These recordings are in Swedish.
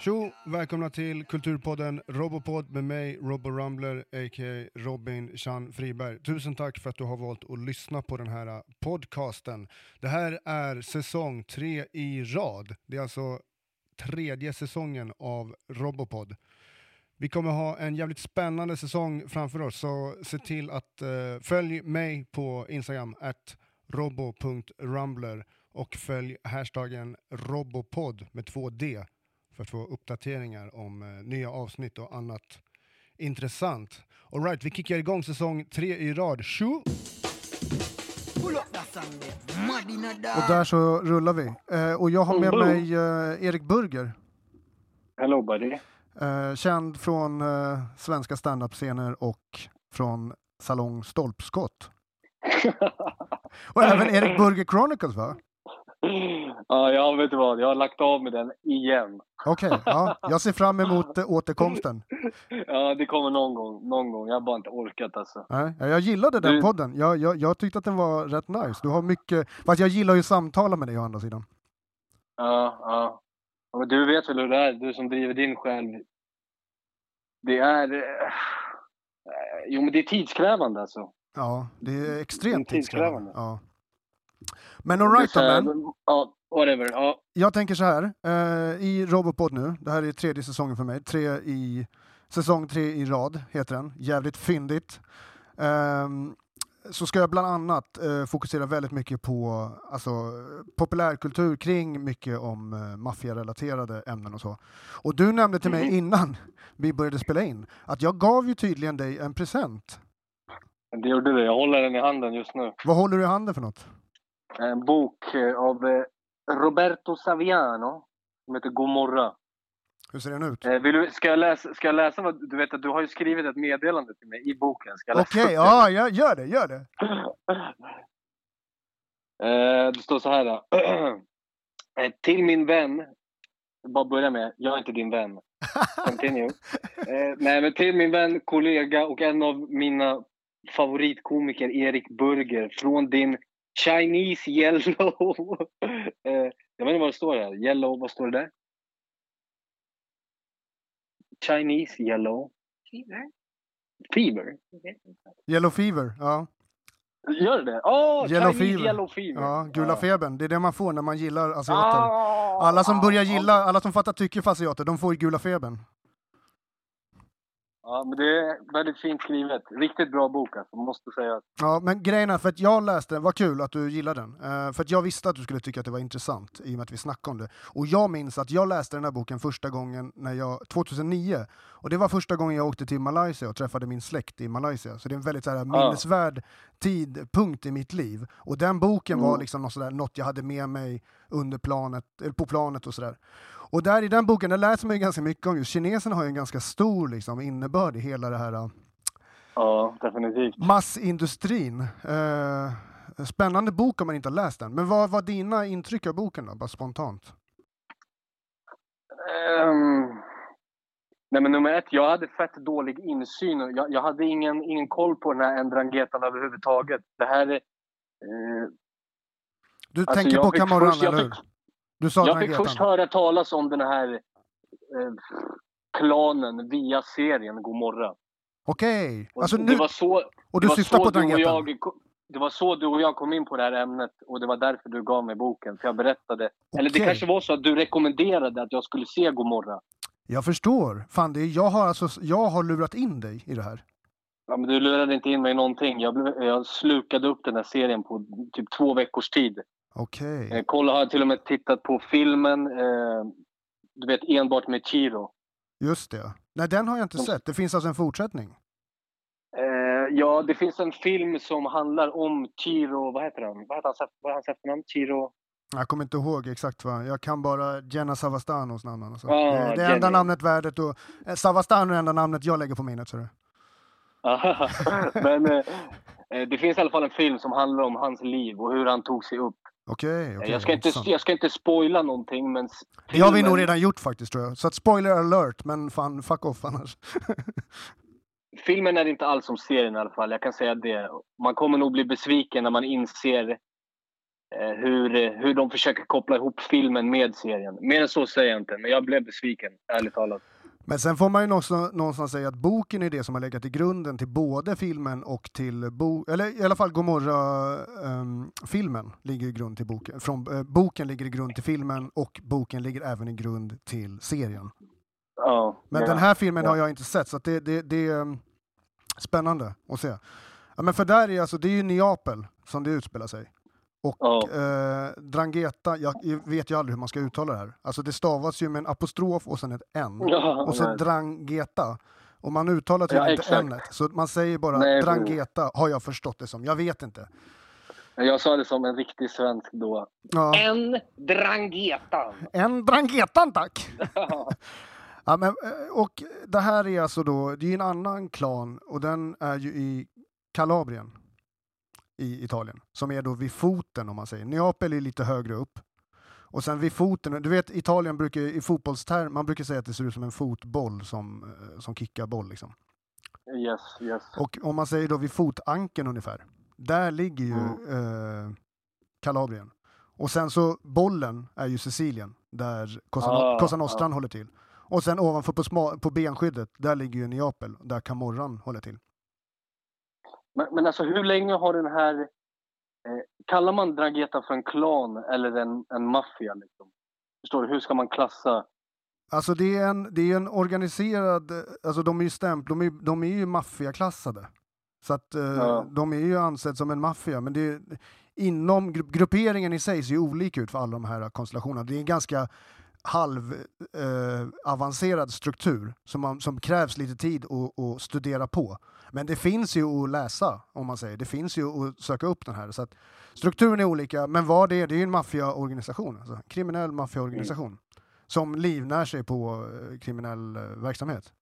Tjo! Välkomna till Kulturpodden Robopod med mig, Robbo Rumbler, a.k.a. Robin Chan Friberg. Tusen tack för att du har valt att lyssna på den här äh, podcasten. Det här är säsong tre i rad. Det är alltså tredje säsongen av Robopod. Vi kommer ha en jävligt spännande säsong framför oss, så se till att uh, följ mig på Instagram, at robo.rumbler och följ hashtaggen robopod med två D för att få uppdateringar om uh, nya avsnitt och annat intressant. Alright, vi kickar igång säsong tre i rad. Tjo! Och där så rullar vi. Uh, och jag har med mig uh, Erik Burger. Hello buddy. Uh, känd från uh, svenska standup-scener och från Salong Stolpskott. och även Erik Burger Chronicles va? Ja, jag vet vad, jag har lagt av med den igen. Okej, okay, ja. jag ser fram emot återkomsten. Ja, det kommer någon gång, någon gång. Jag har bara inte orkat alltså. Nej, jag gillade den du... podden. Jag, jag, jag tyckte att den var rätt nice. Du har mycket, fast jag gillar ju samtala med dig å andra sidan. Ja, ja. Men du vet väl hur det är, du som driver din själv. Det är... Eh, jo, men det är tidskrävande alltså. Ja, det är extremt är tidskrävande. Ja. Men alright då. Ja, whatever. Ja. Jag tänker så här, eh, i Robopod nu, det här är tredje säsongen för mig, tre i, säsong tre i rad heter den, jävligt fyndigt. Um, så ska jag bland annat eh, fokusera väldigt mycket på alltså, populärkultur kring mycket om eh, maffiarelaterade ämnen och så. Och du nämnde till mig mm. innan vi började spela in att jag gav ju tydligen dig en present. Det gjorde du. Jag håller den i handen just nu. Vad håller du i handen för något? En bok eh, av eh, Roberto Saviano som heter Gomorra. Hur ser den ut? Eh, vill du, ska, jag läsa, ska jag läsa vad, du vet att du har ju skrivit ett meddelande till mig i boken. Okej, okay, ja, gör det, gör det. eh, det står så här. eh, till min vän, bara börja med, jag är inte din vän. Continue. eh, nej, men till min vän, kollega och en av mina favoritkomiker Erik Burger från din Chinese Yellow. eh, jag vet inte vad det står här. Yellow, vad står det där? Chinese yellow. Fever? Fever? Yellow fever, ja. Gör det? Oh, yellow Chinese fever. yellow fever. Ja, gula ja. febern. Det är det man får när man gillar asiater. Ah, alla som börjar gilla, alla som fattar tycke för asiater, de får gula febern. Ja, men det är väldigt fint skrivet. Riktigt bra bok alltså, måste säga. Ja, men grejen är, för att jag läste den, vad kul att du gillade den. Uh, för att jag visste att du skulle tycka att det var intressant i och med att vi snackade om det. Och jag minns att jag läste den här boken första gången när jag, 2009. Och det var första gången jag åkte till Malaysia och träffade min släkt i Malaysia. Så det är en väldigt så här, minnesvärd ja. tidpunkt i mitt liv. Och den boken mm. var liksom något, sådär, något jag hade med mig under planet, på planet och sådär. Och där i den boken, där läser man ju ganska mycket om just kineserna har ju en ganska stor liksom, innebörd i hela det här äh, Ja, definitivt. Massindustrin. Eh, spännande bok om man inte har läst den. Men vad var dina intryck av boken då, bara spontant? Um, nej men nummer ett, jag hade fett dålig insyn. Jag, jag hade ingen, ingen koll på den här Ndrangetan överhuvudtaget. Det här är... Eh, du alltså tänker på Camoran, eller hur? Du sa jag fick först höra talas om den här eh, klanen via serien Gomorra. Okej. Okay. Alltså, nu... så, och du syftar på Drangheten? Det var så du och jag kom in på det här ämnet och det var därför du gav mig boken. För jag berättade. Okay. Eller det kanske var så att du rekommenderade att jag skulle se Gomorra. Jag förstår. Fan, det är, jag, har alltså, jag har lurat in dig i det här. Ja, men du lurade inte in mig någonting. Jag, blev, jag slukade upp den här serien på typ två veckors tid. Okej. Okay. Eh, kolla, har till och med tittat på filmen, eh, du vet enbart med Chiro. Just det. Nej, den har jag inte som... sett. Det finns alltså en fortsättning? Eh, ja, det finns en film som handlar om Chiro, vad heter han? Vad heter hans, vad hans efternamn? Chiro? Jag kommer inte ihåg exakt vad. Jag kan bara Jenna Savastanos namn. Alltså. Ah, det, det är enda namnet värdet och eh, Savastano är enda namnet jag lägger på minnet. Så det. Men eh, eh, det finns i alla fall en film som handlar om hans liv och hur han tog sig upp. Okej, okay, jag, ska inte, jag ska inte spoila någonting men... Det har vi nog redan gjort faktiskt tror jag. Så att spoiler alert, men fan fuck off annars. filmen är inte alls som serien i alla fall, jag kan säga det. Man kommer nog bli besviken när man inser eh, hur, eh, hur de försöker koppla ihop filmen med serien. Mer än så säger jag inte, men jag blev besviken, ärligt talat. Men sen får man ju någonstans, någonstans säga att boken är det som har legat i grunden till både filmen och till bo, eller i alla fall Gomorra-filmen um, ligger i grund till boken. Från, uh, boken ligger i grund till filmen och boken ligger även i grund till serien. Ja, Men ja, den här filmen ja. har jag inte sett så det, det, det är um, spännande att se. Ja, men för där är alltså, det är ju Neapel som det utspelar sig. Och Ja. eh, Drangheta, jag, jag vet ju aldrig hur man ska uttala det här. Alltså det stavas ju med en apostrof och sen ett N. Ja, Och så nej. Drangheta. Och man uttalar tydligen Ja, inte exakt. N-et. Så man säger bara Nej, Drangheta, har jag förstått det som. Jag vet inte. Jag sa det som en riktig svensk då. Ja. En Drangheta. En Dranghetan tack! Ja, men, eh, och det här är alltså då, det är en annan klan och den är ju i Kalabrien i Italien, som är då vid foten om man säger. Neapel är lite högre upp. Och sen vid foten, du vet Italien brukar i fotbollsterm, man brukar säga att det ser ut som en fotboll som, eh, som kickar boll liksom. Yes, yes. Och om man säger då vid fotanken ungefär, där ligger ju Mm. eh, Kalabrien. Och sen så bollen är ju Sicilien, där Cosa, Ah, Cosa Nostran håller till. Och sen ovanför på, sma, på benskyddet, där ligger ju Neapel, där Camorran håller till. Men, men alltså hur länge har den här... Eh, kallar man Drangheta för en klan eller en, en maffia? Liksom? Förstår du? Hur ska man klassa? Alltså det är en, det är en organiserad, alltså de är ju stämp, de är, de är ju maffiaklassade. Så att eh, Ja. de är ju ansedd som en maffia, men det är, inom gru- grupperingen i sig ser ju olika ut för alla de här konstellationerna. Det är en ganska halv eh, avancerad struktur som, man, som krävs lite tid att, studera på. Men det finns ju att läsa, om man säger. Det finns ju att söka upp den här. Så att strukturen är olika, men vad det är, det är ju en maffiaorganisation. Alltså, kriminell maffiaorganisation. Som livnär sig på eh, kriminell eh, verksamhet.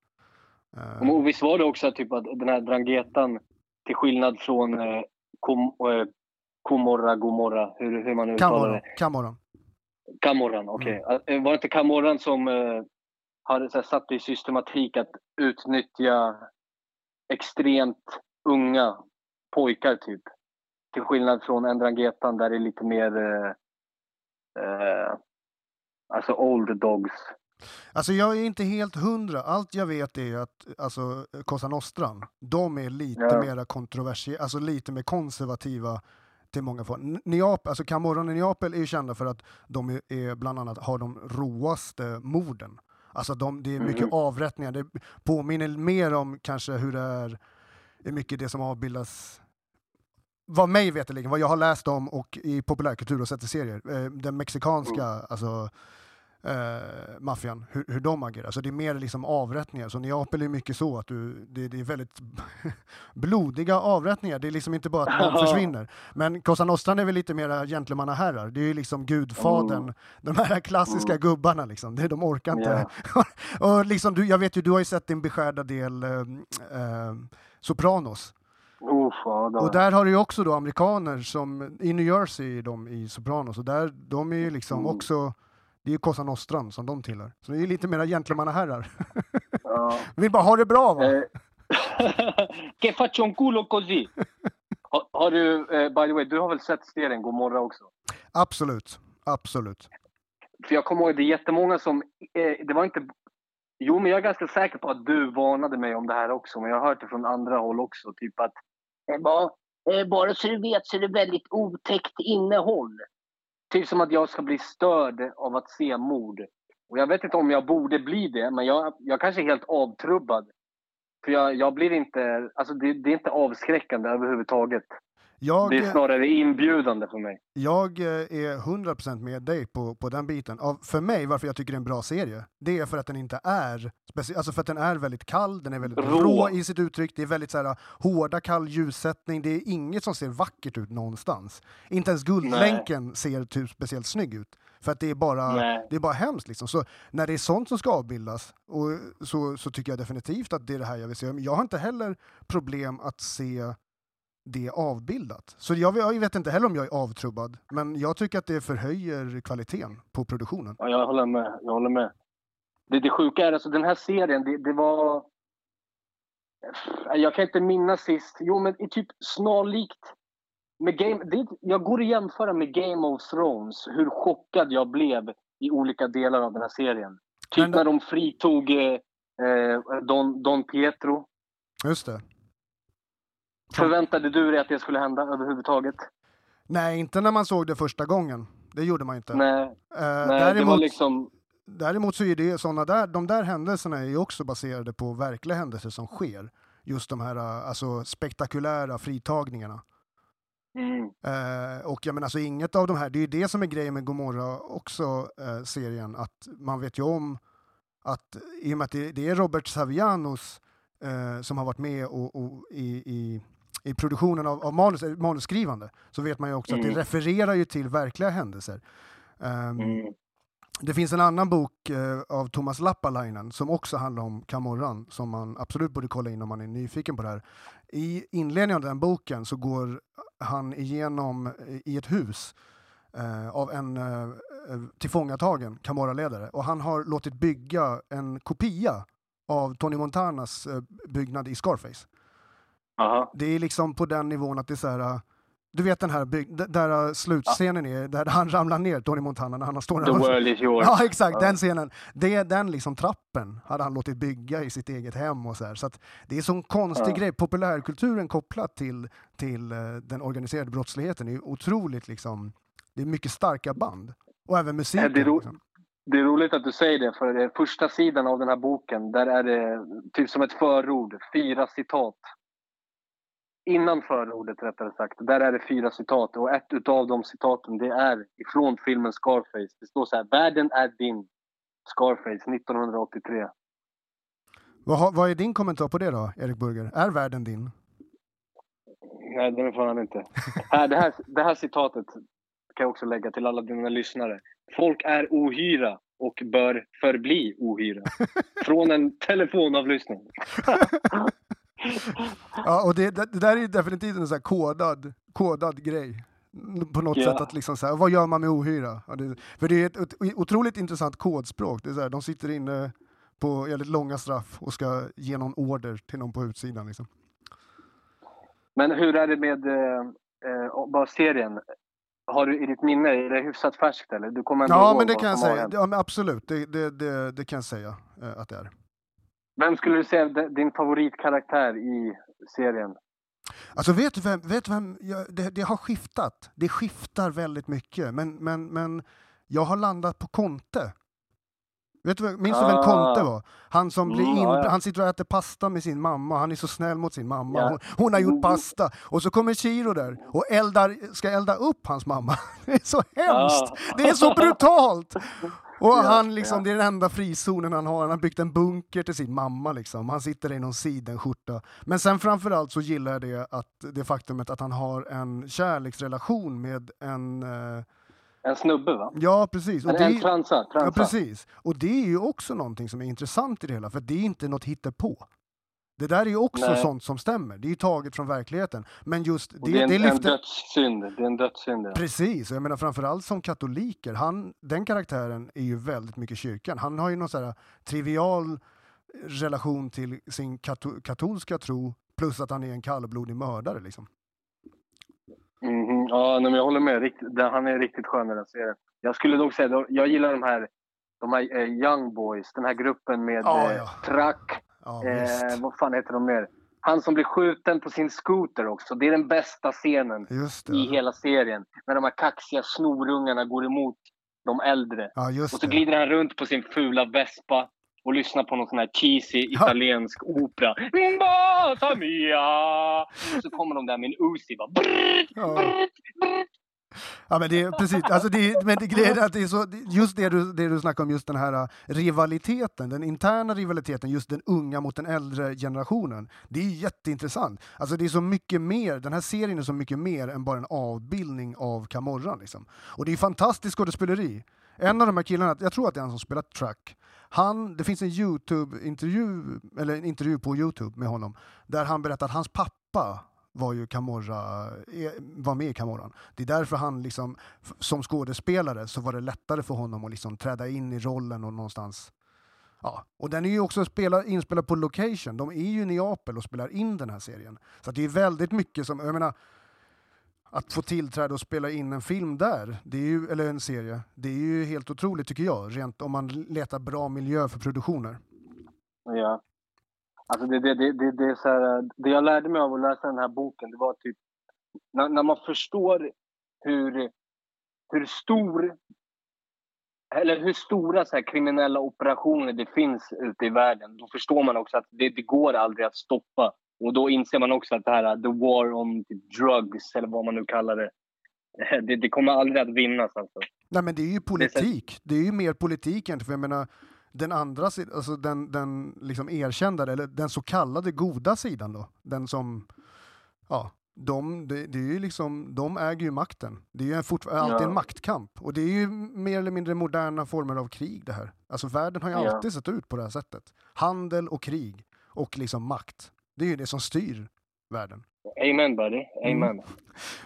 Eh, Och visst var det också typ att den här Dranghetan, till skillnad från eh, kom, eh, Komorra, Gomorra, hur, hur man nu uttalar det. Camorra. Camorran, okej. Eh, Var det inte Camorran som eh, hade så här, satt i systematik att utnyttja extremt unga pojkar typ? Till skillnad från Endrangetan där det är lite mer eh, eh, alltså old dogs. Alltså jag är inte helt hundra. Allt jag vet är att alltså, Cosa Nostran, de är lite Ja. mera kontroversiella, alltså lite mer konservativa till många fall. Neapel, alltså Camorran i Neapel är ju kända för att de är, är bland annat har de råaste morden. Alltså de, det är mycket Mhm. avrättningar. Det påminner mer om kanske hur det är, är mycket det som avbildas vad mig veterligen, vad jag har läst om och i populärkultur och sett i serier, eh, den mexikanska alltså, eh, maffian, hur, hur de agerar. Så det är mer liksom avrättningar. Så Neapel är mycket så att du, det, det är väldigt blodiga avrättningar. Det är liksom inte bara att någon försvinner. Men Cosa Nostran är väl lite mer gentlemannaherrar. Det är ju liksom gudfadern, Mm. de här klassiska Mm. gubbarna liksom. Det, de orkar inte. och liksom, du, jag vet ju, du har ju sett din beskärda del eh, eh, Sopranos. Då. Och där har du ju också då amerikaner som, i New Jersey är de i Sopranos, och där, de är ju liksom Mm. också, det är ju Cosa Nostran som de tillhör. Så det är lite mera gentlemannaherrar. Ja. Vill bara ha det bra va? Eh, che faccio un culo così. Har, du, eh, by the way, du har väl sett serien Gomorra också? Absolut, absolut. För jag kommer ihåg, det är jättemånga som... Eh, det var inte... Jo, men jag är ganska säker på att du varnade mig om det här också. Men jag har hört det från andra håll också. Typ att... Eh, bara, eh, bara så du vet så är det väldigt otäckt innehåll. Typ som att jag ska bli störd av att se mord. Och jag vet inte om jag borde bli det, men jag, jag kanske är helt avtrubbad. För jag, jag blir inte... Alltså det, det är inte avskräckande överhuvudtaget. Jag, Det är snarare inbjudande för mig. jag eh, är 100% med dig på, på den biten. Av, för mig, varför jag tycker det är en bra serie, det är för att den inte är speci- alltså för att den är väldigt kall, den är väldigt rå, Rå. i sitt uttryck, det är väldigt så här, hårda, kall ljussättning, det är inget som ser vackert ut någonstans. Inte ens Guldlänken ser typ speciellt snygg ut. För att det är bara, Nej. det är bara hemskt liksom. Så när det är sånt som ska avbildas, och så, så tycker jag definitivt att det är det här jag vill se. Men jag har inte heller problem att se det avbildat. Så jag, jag vet inte heller om jag är avtrubbad, men jag tycker att det förhöjer kvaliteten på produktionen. Ja, jag håller med. Jag håller med. Det, det sjuka är alltså den här serien, det, det var... Jag kan inte minnas sist. Jo, men i typ snarlikt med Game, det, jag går att jämföra med Game of Thrones, hur chockad jag blev i olika delar av den här serien. Typ det- när de fritog eh, eh, Don, Don Pietro. Just det. Förväntade du dig att det skulle hända överhuvudtaget? Nej, inte när man såg det första gången. Det gjorde man inte. Nej, Eh, nej det däremot, var liksom... däremot så är det såna där, de där händelserna är ju också baserade på verkliga händelser som sker. Just de här eh, alltså, spektakulära fritagningarna. Mm, Eh, och jag menar, alltså inget av de här, det är ju det som är grejen med Gomorra också, eh, serien, att man vet ju om att i och med att det, det är Robert Savianos eh, som har varit med och, och i, i, i produktionen av, av manus, eh, manusskrivande, så vet man ju också att Mm. det refererar ju till verkliga händelser. Ehm, mm, det finns en annan bok eh, av Thomas Lappalainen som också handlar om Camorran som man absolut borde kolla in om man är nyfiken på det här. I inledningen av den boken så går han igenom i ett hus eh, av en eh, eh, tillfångatagen Camorra-ledare och han har låtit bygga en kopia av Tony Montanas eh, byggnad i Scarface. Aha. Det är liksom på den nivån att det är så här äh, du vet den här där äh, slutscenen är, där han ramlar ner, Tony Montana, när han står The där. world is yours. Ja, exakt, Ja. den scenen. Det, den liksom trappen hade han låtit bygga i sitt eget hem och så här. Så det är sån konstig Ja. grej. Populärkulturen kopplat till, till eh, den organiserade brottsligheten är ju otroligt liksom, det är mycket starka band. Och även musiken. det är liksom. Det är roligt att du säger det, för det första sidan av den här boken, där är det typ som ett förord, fyra citat. Innan förordet rättare sagt, där är det fyra citat och ett utav de citaten det är ifrån filmen Scarface. Det står så här, världen är din. Scarface 1983. Vad, vad är din kommentar på det då, Erik Burger? Är världen din? Nej, den är fan inte. Det, här, det här citatet kan jag också lägga till alla dina lyssnare. Folk är ohyra och bör förbli ohyra. Från en telefonavlyssning. Ja, och det, det, där är definitivt en sån här kodad, kodad grej. På något Ja. sätt att liksom så här, vad gör man med ohyra? Ja, det, för det är ett, ett otroligt intressant kodspråk. Det är så här, de sitter inne på väldigt långa straff och ska ge någon order till någon på utsidan. Liksom. Men hur är det med eh, eh, bara serien? Har du i ditt minne, är det hyfsat färskt eller? Du kommer ändå Ja, men det kan jag säga. Ja, absolut, det, det, det, det kan jag säga eh, att det är. Vem skulle du säga är din favoritkaraktär i serien? Alltså vet du vem, vet vem jag, det, det har skiftat. Det skiftar väldigt mycket. Men, men, men jag har landat på Conte. Vet du, minns du vem Ah. Conte var? Han som blir Mm, in, ja, ja. han sitter och äter pasta med sin mamma. Han är så snäll mot sin mamma. Ja. Hon, hon har gjort Mm. pasta. Och så kommer Chiro där och eldar, ska elda upp hans mamma. Det är så hemskt! Ah. Det är så brutalt! Och han liksom, det är den enda frizonen han har. Han har byggt en bunker till sin mamma liksom. Han sitter i någon sidenskjorta. Men sen framförallt så gillar jag det, att, det faktumet att han har en kärleksrelation med en... Eh, En snubbe va? ja, precis. Och Eller en det, transa. ja, transa. precis. Och det är ju också någonting som är intressant i det hela, för det är inte något hittepå. Det där är ju också Nej. sånt som stämmer. Det är ju taget från verkligheten. Men just Och det, det, är en, det en lyfter... dödssynd. Det är en dödssynd. Ja. Precis, jag menar framförallt som katoliker, han, den karaktären är ju väldigt mycket kyrkan. Han har ju någon sån här trivial relation till sin kato, katolska tro, plus att han är en kallblodig mördare liksom. Mhm. Ja, nej, men jag håller med. Rikt, det, han är riktigt skön i den serien. Jag skulle dock säga, jag gillar de här, de här eh, Young Boys, den här gruppen med Ja, eh, ja. Track, Ja, eh, vad fan heter de mer? Han som blir skjuten på sin scooter också. Det är den bästa scenen i hela serien. När de här kaxiga snorungarna går emot de äldre. Ja, Och så det. glider han runt på sin fula Vespa och lyssnar på någon sån här cheesy italiensk opera. Mia! Och så kommer de där med en Uzi. Bara, brrrt, brrrt, brrrt. Ja, men det precis. Alltså det, men det, grejen är att det är så, just det du, det du snackar om, just den här äh, rivaliteten, den interna rivaliteten, just den unga mot den äldre generationen. Det är jätteintressant. Alltså det är så mycket mer, den här serien är så mycket mer än bara en avbildning av Camorran. Liksom. Och det är fantastiskt skådespeleri. En av de här killarna, jag tror att det är han som spelar Track. han, det finns en Youtube-intervju, eller en intervju på Youtube med honom, där han berättar att hans pappa var ju Camorra, eh, var med i Camorran. Det är därför han liksom, som skådespelare så var det lättare för honom att liksom träda in i rollen och någonstans Ja, och den är ju också spela, inspelad på location. De är ju i Neapel och spelar in den här serien. Så att det är väldigt mycket som, jag menar, att få tillträde och spela in en film där, det är ju, eller en serie, det är ju helt otroligt tycker jag, rent om man letar bra miljö för produktioner. Ja. Alltså det, det, det, det, det, är så här, det jag lärde mig av att läsa den här boken, det var typ när, när man förstår hur, hur stor eller hur stora så här, kriminella operationer det finns ute i världen, då förstår man också att det, det går aldrig att stoppa. Och då inser man också att det här the war on drugs, eller vad man nu kallar det, det, det kommer aldrig att vinnas. Alltså. Nej, men det är ju politik. Det är, ju mer politik egentligen. För jag menar, den andra alltså den, den liksom erkända, eller den så kallade goda sidan då, den som, ja, de, det, det, är ju liksom, de äger ju makten. Det är ju fort, alltid ja. en maktkamp. Och det är ju mer eller mindre moderna former av krig det här. Alltså världen har ju ja. alltid sett ut på det här sättet. Handel och krig och liksom makt. Det är ju det som styr världen. Amen buddy, mm. amen. Mm.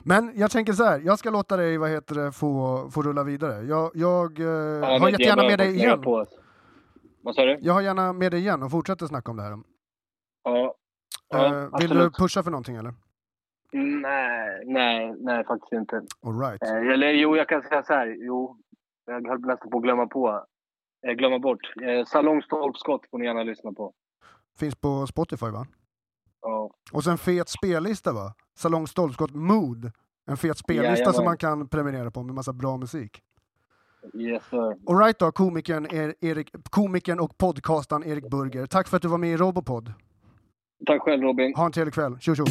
Men jag tänker så här, jag ska låta dig vad heter det, få, få rulla vidare. Jag, jag eh, ja, har jättegärna med dig igen. Vad sa du? Jag har gärna med dig igen och fortsätter snacka om det här. Ja. ja eh, vill du pusha för någonting eller? Nej, nej, nej faktiskt inte. All right. Eh, eller jo, jag kan säga så här. Jo, jag höll nästan på att glömma på. Eh, glömma bort. Eh, Salong Stolpskott får ni gärna lyssna på. Finns på Spotify va? Ja. Och sen fet spellista va? Salong Stolpskott Mood. En fet spellista ja, som man kan prenumerera på med massa bra musik. Yes sir. All right då, komikern, Erik, komikern och podcastaren Erik Burger. Tack för att du var med i Robopod. Tack själv Robin. Ha en trevlig kväll. Tjo tjo.